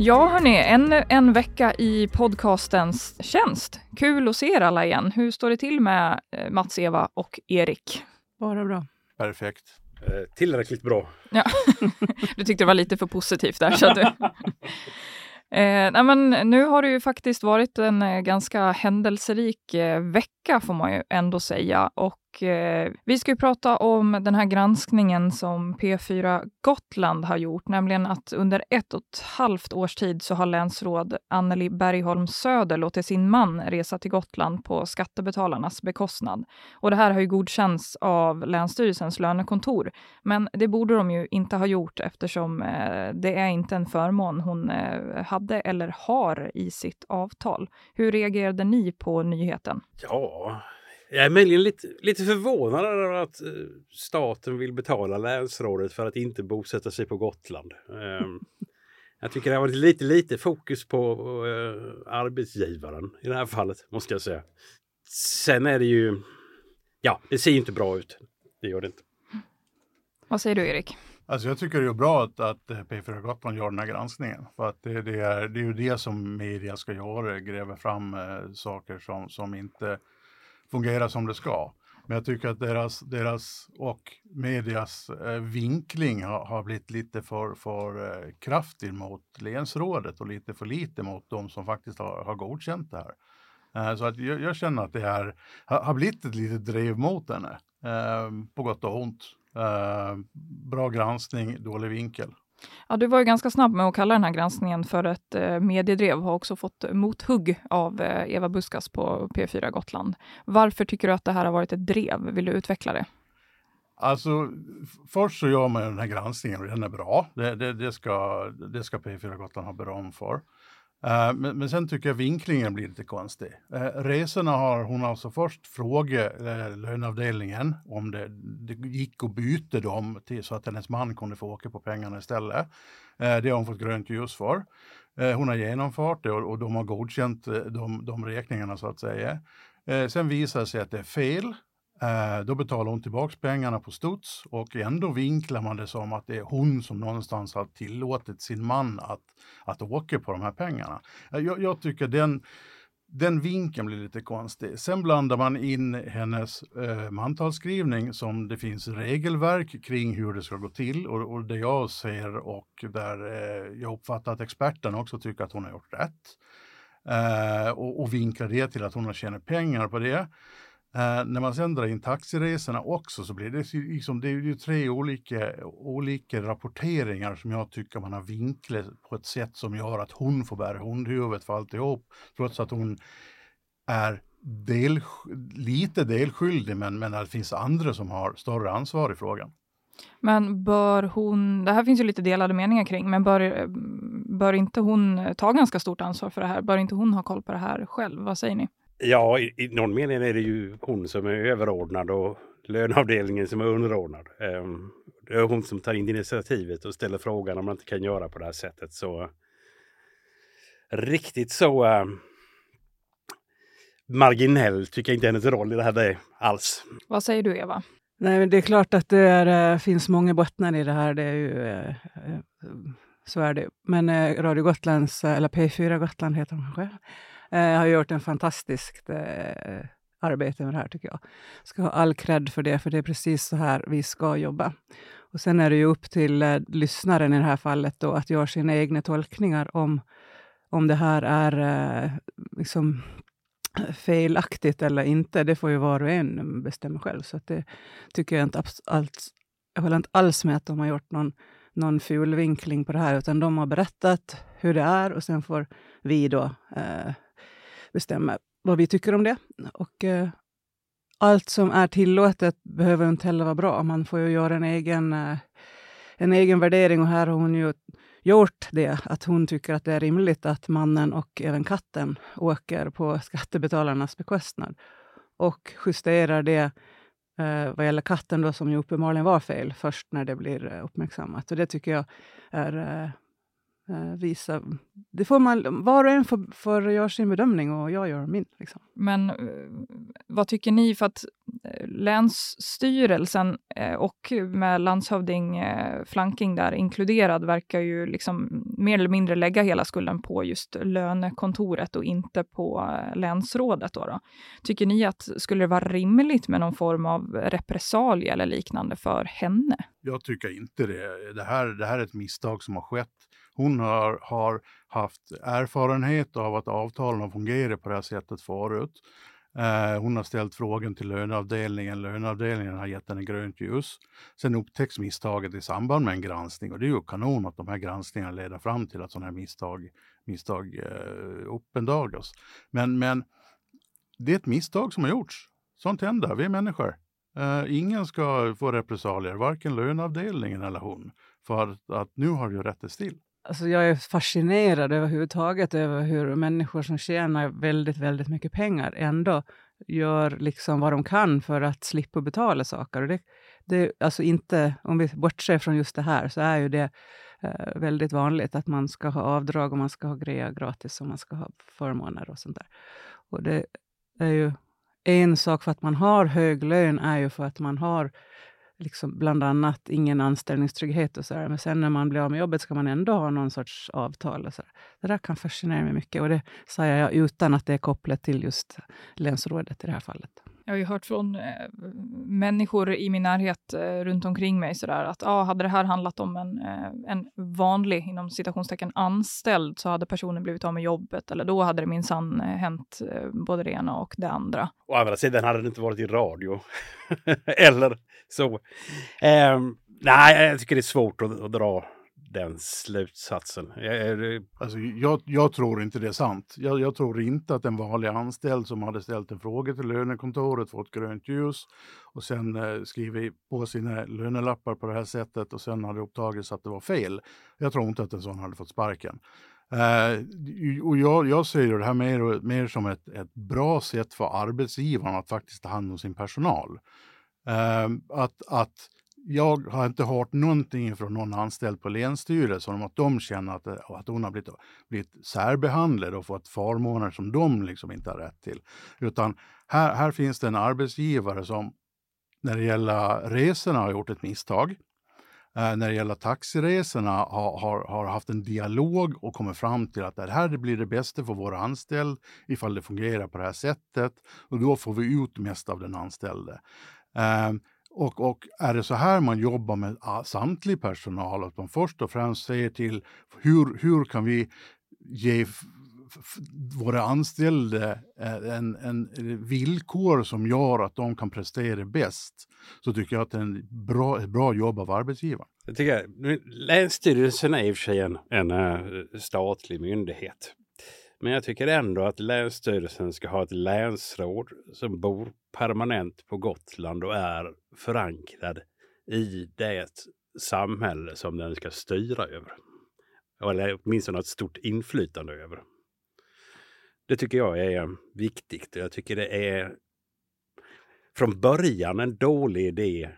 Ja, hörni, ännu en vecka i podcastens tjänst. Kul att se er alla igen. Hur står det till med eh, Mats, Eva och Erik? Bara bra. Perfekt. Eh, tillräckligt bra. Ja. Du tyckte det var lite för positivt där. Så du... Eh, nej men nu har det ju faktiskt varit en eh, ganska händelserik eh, vecka får man ju ändå säga. Och eh, vi ska ju prata om den här granskningen som P4 Gotland har gjort, nämligen att under ett och ett halvt års tid så har länsråd Anneli Bergholm Söder låtit sin man resa till Gotland på skattebetalarnas bekostnad. Och det här har ju godkänts av Länsstyrelsens lönekontor. Men det borde de ju inte ha gjort eftersom eh, det är inte en förmån hon eh, hade eller har i sitt avtal. Hur reagerade ni på nyheten? Ja, jag är möjligen lite, lite förvånad över att eh, staten vill betala länsrådet för att inte bosätta sig på Gotland. Ehm, jag tycker det har varit lite, lite fokus på eh, arbetsgivaren i det här fallet, måste jag säga. Sen är det ju... Ja, det ser ju inte bra ut. Det gör det inte. Vad säger du, Erik? Alltså jag tycker det är bra att, att eh, P4 Gotland gör den här granskningen. För att det, det, är, det är ju det som media ska göra, gräva fram eh, saker som, som inte fungera som det ska. Men jag tycker att deras, deras och medias eh, vinkling har, har blivit lite för, för eh, kraftig mot länsrådet och lite för lite mot de som faktiskt har, har godkänt det här. Eh, så att jag, jag, känner att det här har, har blivit ett litet drev mot henne, eh, på gott och ont. Eh, bra granskning, dålig vinkel. Ja, du var ju ganska snabb med att kalla den här granskningen för ett eh, mediedrev och har också fått mothugg av eh, Eva Buskas på P4 Gotland. Varför tycker du att det här har varit ett drev? Vill du utveckla det? Alltså, först så gör man den här granskningen och den är bra. Det, det, det, ska, det ska P4 Gotland ha beröm för. Uh, men, men sen tycker jag vinklingen blir lite konstig. Uh, resorna har hon alltså först frågat uh, löneavdelningen om det, det gick att byta dem till, så att hennes man kunde få åka på pengarna istället. det har hon fått grönt ljus för. hon har genomfört det och, och de har godkänt de, de räkningarna så att säga. sen visar det sig att det är fel. Eh, då betalar hon tillbaks pengarna på studs och ändå vinklar man det som att det är hon som någonstans har tillåtit sin man att, att åka på de här pengarna. Eh, jag, jag tycker den, den vinkeln blir lite konstig. Sen blandar man in hennes eh, mantalsskrivning som det finns regelverk kring hur det ska gå till och, och det jag ser och där eh, jag uppfattar att experterna också tycker att hon har gjort rätt. Eh, och, och vinklar det till att hon har tjänat pengar på det. Eh, när man sen drar in taxiresorna också så blir det liksom, det är ju tre olika, olika rapporteringar som jag tycker man har vinklat på ett sätt som gör att hon får bära hundhuvudet för alltihop. Trots att hon är del, lite delskyldig men, men det finns andra som har större ansvar i frågan. Men bör hon, det här finns ju lite delade meningar kring, men bör, bör inte hon ta ganska stort ansvar för det här? Bör inte hon ha koll på det här själv? Vad säger ni? Ja, i, i någon mening är det ju hon som är överordnad och löneavdelningen som är underordnad. Um, det är hon som tar in initiativet och ställer frågan om man inte kan göra på det här sättet. Så riktigt så uh, marginell tycker jag inte hennes roll i det här är alls. Vad säger du Eva? Nej, men det är klart att det är, äh, finns många bottnar i det här. Det är ju, äh, äh, så är det. Men Radio Gotlands, eller P4 Gotland heter de själv, eh, Eh, har gjort en fantastiskt eh, arbete med det här, tycker jag. Ska ha all cred för det, för det är precis så här vi ska jobba. Och sen är det ju upp till eh, lyssnaren i det här fallet då, att göra sina egna tolkningar om, om det här är eh, liksom felaktigt eller inte. Det får ju var och en bestämma själv. Så det tycker jag inte alls, jag håller inte alls med att de har gjort någon, någon fulvinkling på det här, utan de har berättat hur det är och sen får vi då eh, bestämma vad vi tycker om det. Och eh, allt som är tillåtet behöver inte heller vara bra. Man får ju göra en egen, eh, en egen värdering och här har hon ju gjort det, att hon tycker att det är rimligt att mannen och även katten åker på skattebetalarnas bekostnad och justerar det eh, vad gäller katten, då, som ju uppenbarligen var fel, först när det blir eh, uppmärksammat. Och det tycker jag är eh, eh visa... Det får man, var och en får, får göra sin bedömning och jag gör min. Liksom. Men eh, vad tycker ni? För att eh, Länsstyrelsen eh, och med landshövding Flanking där inkluderad verkar ju liksom mer eller mindre lägga hela skulden på just lönekontoret och inte på länsrådet. Då, då. Tycker ni att skulle det vara rimligt med någon form av repressalie eller liknande för henne? Jag tycker inte det. Det här, det här är ett misstag som har skett. Hon har, har haft erfarenhet av att avtalen har fungerat på det här sättet förut. Eh, hon har ställt frågan till löneavdelningen. Löneavdelningen har gett henne grönt ljus. Sen upptäcks misstaget i samband med en granskning och det är ju kanon att de här granskningarna leder fram till att sådana här misstag, misstag eh, uppendagas. Men, men det är ett misstag som har gjorts. Sånt händer, vi är människor. Eh, ingen ska få repressalier, varken löneavdelningen eller hon, för att, att nu har det ju rättats till. Alltså jag är fascinerad överhuvudtaget över hur människor som tjänar väldigt, väldigt mycket pengar ändå gör liksom vad de kan för att slippa betala saker. Och det, det, alltså inte, om vi bortser från just det här, så är ju det eh, väldigt vanligt att man ska ha avdrag och man ska ha grejer gratis och man ska ha förmåner och sånt där. Och det är ju en sak för att man har hög lön är ju för att man har liksom bland annat ingen anställningstrygghet och så där. Men sen när man blir av med jobbet ska man ändå ha någon sorts avtal. Och så där. Det där kan fascinera mig mycket och det säger jag utan att det är kopplat till just länsrådet i det här fallet. Jag har ju hört från eh, människor i min närhet eh, runt omkring mig sådär att ah, hade det här handlat om en, eh, en vanlig, inom citationstecken, anställd så hade personen blivit av med jobbet eller då hade det minsann eh, hänt eh, både det ena och det andra. Å andra sidan hade det inte varit i radio. Eller så. Ehm, nej, jag tycker det är svårt att, att dra den slutsatsen. Jag, eh, Alltså, jag, jag tror inte det är sant. Jag, jag tror inte att en vanlig anställd som hade ställt en fråga till lönekontoret fått grönt ljus och sen eh, skrivit på sina lönelappar på det här sättet och sen hade upptagits att det var fel. Jag tror inte att en sån hade fått sparken. Eh, och jag, jag ser det här mer, mer som ett, ett bra sätt för arbetsgivaren att faktiskt ta hand om sin personal. Eh, att, att jag har inte hört någonting från någon anställd på Länsstyrelsen om att de känner att, eh, att hon har blivit, blivit särbehandlad och fått förmåner som de liksom inte har rätt till. Utan här, här finns det en arbetsgivare som när det gäller resorna har gjort ett misstag. Eh, när det gäller taxiresorna har, har, har haft en dialog och kommit fram till att det här blir det bästa för vår anställd ifall det fungerar på det här sättet. Och då får vi ut mest av den anställde. Eh, och, och är det så här man jobbar med ah, samtlig personal, att man först och främst säger till hur, hur kan vi ge våra anställda eh, en, en villkor som gör att de kan prestera bäst, så tycker jag att det är en bra, ett bra jobb av arbetsgivaren. jag tycker, Länsstyrelsen är i och för sig en, en eh, statlig myndighet. Men jag tycker ändå att Länsstyrelsen ska ha ett länsråd som bor permanent på Gotland och är förankrad i det samhälle som den ska styra över. Eller åtminstone ha ett stort inflytande över. Det tycker jag är viktigt. Jag tycker det är från början en dålig idé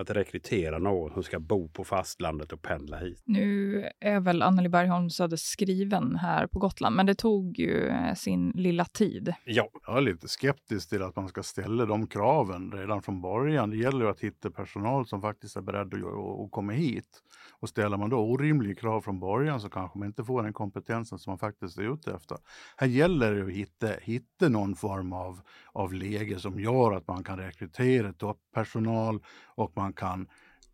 att rekrytera någon som ska bo på fastlandet och pendla hit. Nu är väl Anneli Bergholm Söder skriven här på Gotland, men det tog ju eh, sin lilla tid. Ja, Jag är lite skeptisk till att man ska ställa de kraven redan från början. Det gäller ju att hitta personal som faktiskt är beredd att, att, att komma hit. Och ställer man då orimliga krav från början så kanske man inte får den kompetensen som man faktiskt är ute efter. Här gäller det att hitta, hitta någon form av, av läge som gör att man kan rekrytera topppersonal och man kan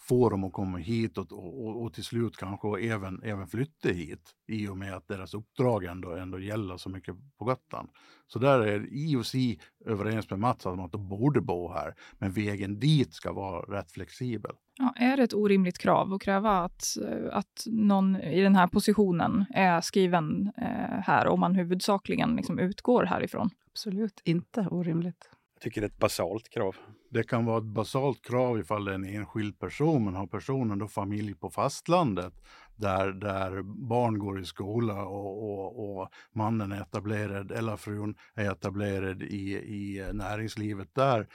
få dem att komma hit och, och, och till slut kanske även, även flytta hit i och med att deras uppdrag ändå, ändå gäller så mycket på Gotland. Så där är i och överens med Mats om att de borde bo här, men vägen dit ska vara rätt flexibel. Ja, är det ett orimligt krav att kräva att, att någon i den här positionen är skriven eh, här om man huvudsakligen liksom utgår härifrån? Absolut inte orimligt. jag tycker det är ett basalt krav. Det kan vara ett basalt krav ifall det är en enskild person, men har personen då familj på fastlandet, där, där barn går i skola och, och, och mannen är etablerad eller frun är etablerad i, i näringslivet där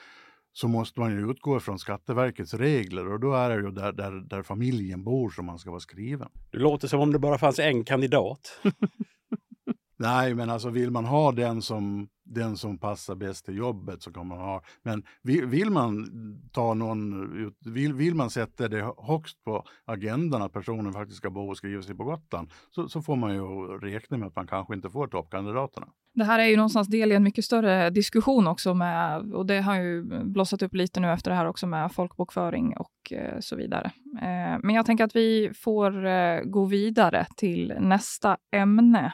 så måste man ju utgå från Skatteverkets regler och då är det ju där, där, där familjen bor som man ska vara skriven. Det låter som om det bara fanns en kandidat. Nej, men alltså vill man ha den som, den som passar bäst till jobbet så kan man ha. Men vill, vill man ta någon, vill, vill man sätta det högst på agendan att personen faktiskt ska bo och skriva sig på Gotland så, så får man ju räkna med att man kanske inte får toppkandidaterna. Det här är ju någonstans del i en mycket större diskussion också med, och det har ju blossat upp lite nu efter det här också med folkbokföring och eh, så vidare. Eh, men jag tänker att vi får eh, gå vidare till nästa ämne.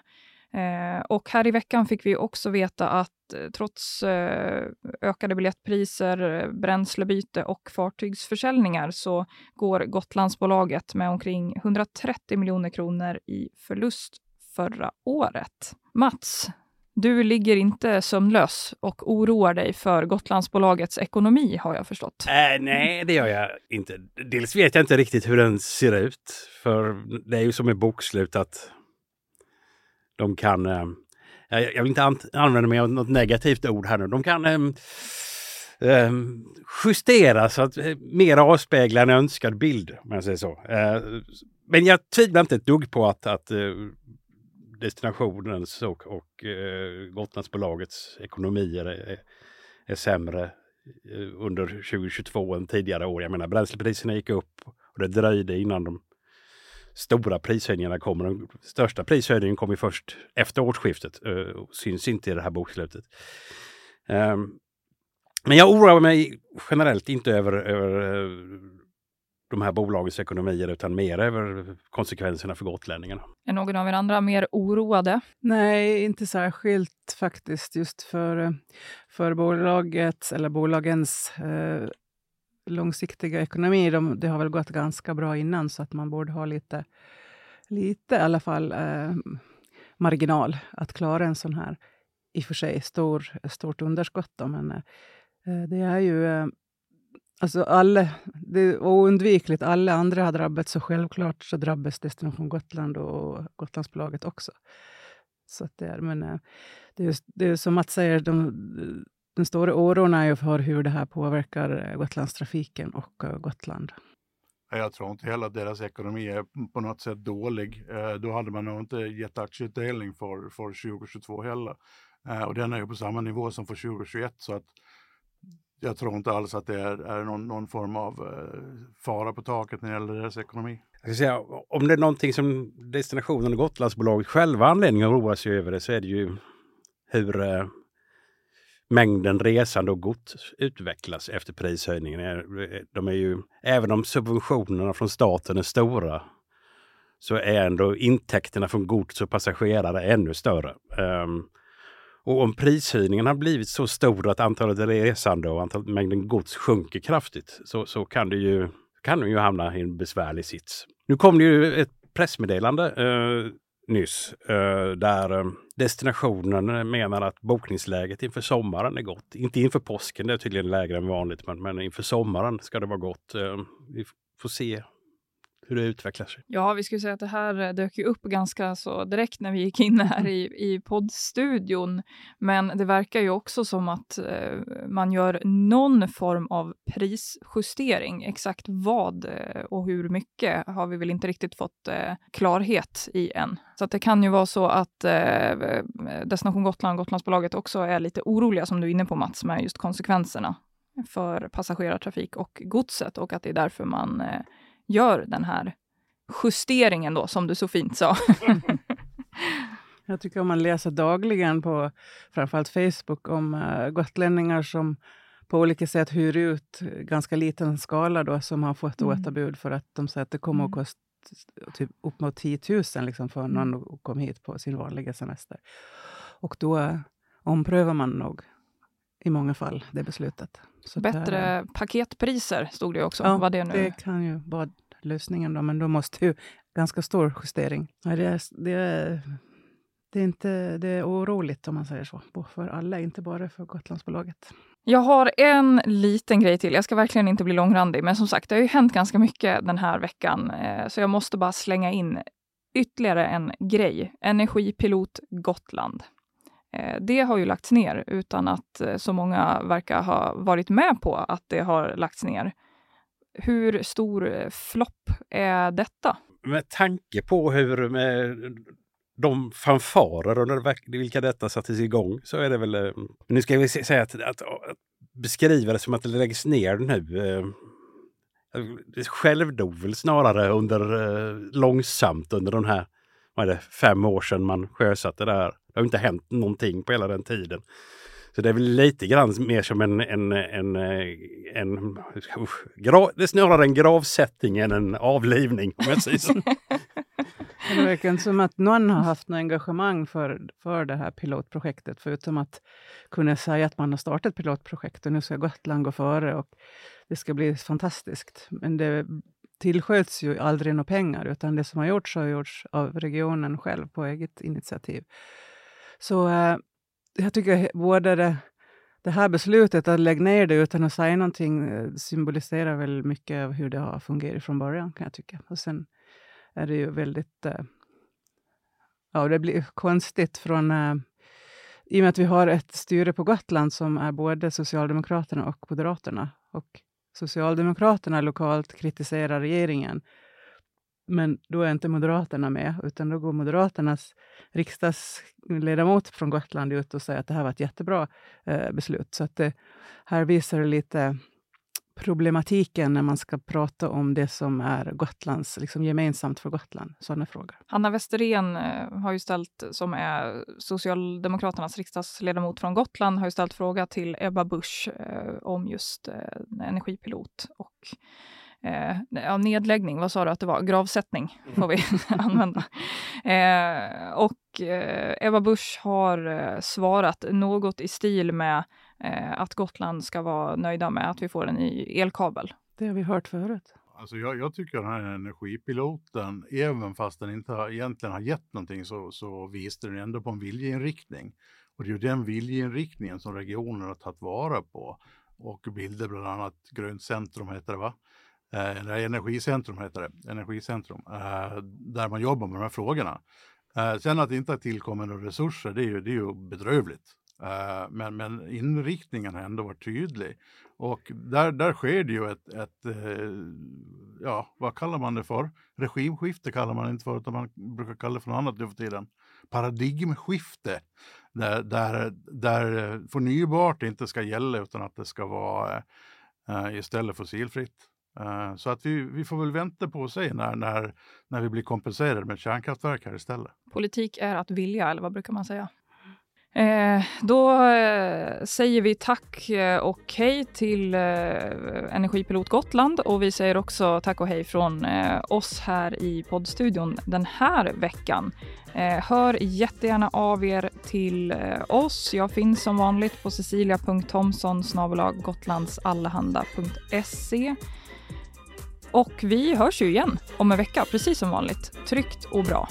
Eh, och här i veckan fick vi också veta att eh, trots eh, ökade biljettpriser, bränslebyte och fartygsförsäljningar så går Gotlandsbolaget med omkring 130 miljoner kronor i förlust förra året. Mats, du ligger inte sömnlös och oroar dig för Gotlandsbolagets ekonomi har jag förstått. Äh, nej, det gör jag inte. Dels vet jag inte riktigt hur den ser ut. För det är ju som med bokslut att de kan, eh, jag vill inte an använda mig av något negativt ord här nu, de kan eh, eh, justera så att eh, mer avspegla en önskad bild, om jag säger så. Eh, men jag tvivlar inte ett dugg på att, att eh, destinationens och, och eh, Gotlandsbolagets ekonomier är, eh, är sämre eh, under 2022 än tidigare år. Jag menar bränslepriserna gick upp och det dröjde innan de stora prishöjningarna kommer. Den största prishöjningen kommer först efter årsskiftet eh, och syns inte i det här bokslutet. Um, men jag oroar mig generellt inte över, över uh, de här bolagens ekonomier utan mer över konsekvenserna för gotlänningarna. Är någon av er andra mer oroade? Nej, inte särskilt faktiskt. Just för, för bolagets, eller bolagens eh, långsiktiga ekonomi, de, det har väl gått ganska bra innan så att man borde ha lite, lite i alla fall eh, marginal att klara en sån här, i och för sig, stor, stort underskott. Då, men eh, eh det är ju... Eh, alltså alla, det är oundvikligt. Alla andra har drabbats, så självklart så drabbas Destination Gotland och Gotlandsbolaget också. Så det är, men eh, det är, det är som Mats säger, de, den stora oron är ju för hur det här påverkar eh, Gotlandstrafiken och eh, Gotland. Jag tror inte heller att deras ekonomi är på något sätt dålig. Eh, då hade man nog inte gett aktieutdelning för, för 2022 heller. Och den är ju på samma nivå som för 2021 så att jag tror inte alls att det är, är någon, någon, form av fara på taket när det gäller deras ekonomi. Jag säga, om det är någonting som destinationen och Gotlandsbolaget själva har anledning att oroa sig över det så är det ju hur mängden resande och gods utvecklas efter prishöjningen. Eh, de är ju, även om subventionerna från staten är stora så är ändå intäkterna från gods och passagerare ännu större. Um, och om prishöjningen har blivit så stor att antalet resande och antalet, mängden gods sjunker kraftigt så, så kan det ju, kan de ju hamna i en besvärlig sits. Nu kom det ju ett pressmeddelande uh, nyss eh, där eh, destinationen menar att bokningsläget inför sommaren är gott. Inte inför påsken, det är tydligen lägre än vanligt, men, men inför sommaren ska det vara gott. Eh, vi får se hur det utvecklar sig. Ja, vi skulle säga att det här eh, dök ju upp ganska så direkt när vi gick in här i, i poddstudion. Men det verkar ju också som att eh, man gör någon form av prisjustering. Exakt vad eh, och hur mycket har vi väl inte riktigt fått eh, klarhet i än. Så att det kan ju vara så att eh, Destination Gotland, Gotlandsbolaget också är lite oroliga, som du är inne på Mats, med just konsekvenserna för passagerartrafik och godset och att det är därför man eh, gör den här justeringen då, som du så fint sa. Jag tycker om man läser dagligen på framförallt Facebook om uh, gotlänningar som på olika sätt hyr ut ganska liten skala då, som har fått mm. återbud för att de säger att det kommer att mm. kosta typ upp mot 10 000 liksom, för mm. någon att komma hit på sin vanliga semester. Och då omprövar man nog i många fall det beslutet. Så Bättre där, paketpriser stod det också. Ja, Vad det, nu? det kan ju vara lösningen då, men då måste ju ganska stor justering. Ja, det, är, det, är, det är, inte, det är oroligt om man säger så, för alla, inte bara för Gotlandsbolaget. Jag har en liten grej till. Jag ska verkligen inte bli långrandig, men som sagt, det har ju hänt ganska mycket den här veckan, eh, så jag måste bara slänga in ytterligare en grej. Energipilot Gotland. Eh, det har ju lagts ner utan att eh, så många verkar ha varit med på att det har lagts ner. Hur stor eh, flopp är detta? Med tanke på hur med de fanfarer under vilka detta sattes igång så är det väl... Nu ska vi säga att, att, att beskriva det som att det läggs ner nu. Eh, det självdog väl snarare under långsamt under de här vad är det, fem år sedan man sjösatte det här. Det har inte hänt någonting på hela den tiden. Så det är väl lite grann mer som en, en, en, en, grav, det är snarare en gravsättning än en avlivning om jag säger så. Det verkar inte som att någon har haft något engagemang för, för det här pilotprojektet, förutom att kunna säga att man har startat pilotprojekt och nu ska Gotland gå före och det ska bli fantastiskt. Men det tillsköts ju aldrig några pengar, utan det som har gjorts har gjorts av regionen själv på eget initiativ. Så eh, jag tycker både det, det här beslutet att lägga ner det utan att säga någonting eh, symboliserar väl mycket av hur det har fungerat från början, kan jag tycka. Och sen är det ju väldigt... Eh, ja, det blir konstigt från... Eh, I och med att vi har ett styre på Gotland som är både Socialdemokraterna och Moderaterna. Och Socialdemokraterna lokalt kritiserar regeringen. Men då är inte Moderaterna med, utan då går Moderaternas riksdagsledamot från Gotland ut och säger att det här var ett jättebra eh, beslut. Så att det, här visar det lite problematiken när man ska prata om det som är Gotlands, liksom gemensamt för Gotland. Sådana frågor. Hanna Westerén eh, har ju ställt, som är Socialdemokraternas riksdagsledamot från Gotland, har ju ställt fråga till Ebba Busch eh, om just eh, energipilot och eh, nedläggning, vad sa du att det var? Gravsättning får vi använda. Eh, och eh, Ebba Busch har eh, svarat något i stil med eh, att Gotland ska vara nöjda med att vi får en ny elkabel. Det har vi hört förut. Alltså jag, jag tycker den här energipiloten, även fast den inte har, egentligen har gett någonting, så, så visar den ändå på en viljeinriktning. Och det är ju den viljeinriktningen som regionen har tagit vara på och bilder bland annat Grönt centrum heter det va? Eh, eller energicentrum heter det, Energicentrum, eh, där man jobbar med de här frågorna. Eh, sen att det inte har tillkommit några resurser, det är ju, det är ju bedrövligt. Men, men inriktningen har ändå varit tydlig. Och där, där sker det ju ett, ett ja, vad kallar man det för? Regimskifte kallar man det inte för, utan man brukar kalla det för något annat nu för tiden. Paradigmskifte, där, där, där förnybart inte ska gälla utan att det ska vara istället fossilfritt. Uh, så att vi, vi får väl vänta på och se när, när, när vi blir kompenserade med kärnkraftverk här istället. Politik är att vilja, eller vad brukar man säga? Eh, då eh, säger vi tack eh, och hej till eh, Energipilot Gotland och vi säger också tack och hej från eh, oss här i poddstudion den här veckan. Eh, hör jättegärna av er till eh, oss. Jag finns som vanligt på cecilia.thomson gotlandsallehanda.se och vi hörs ju igen om en vecka, precis som vanligt. Tryggt och bra.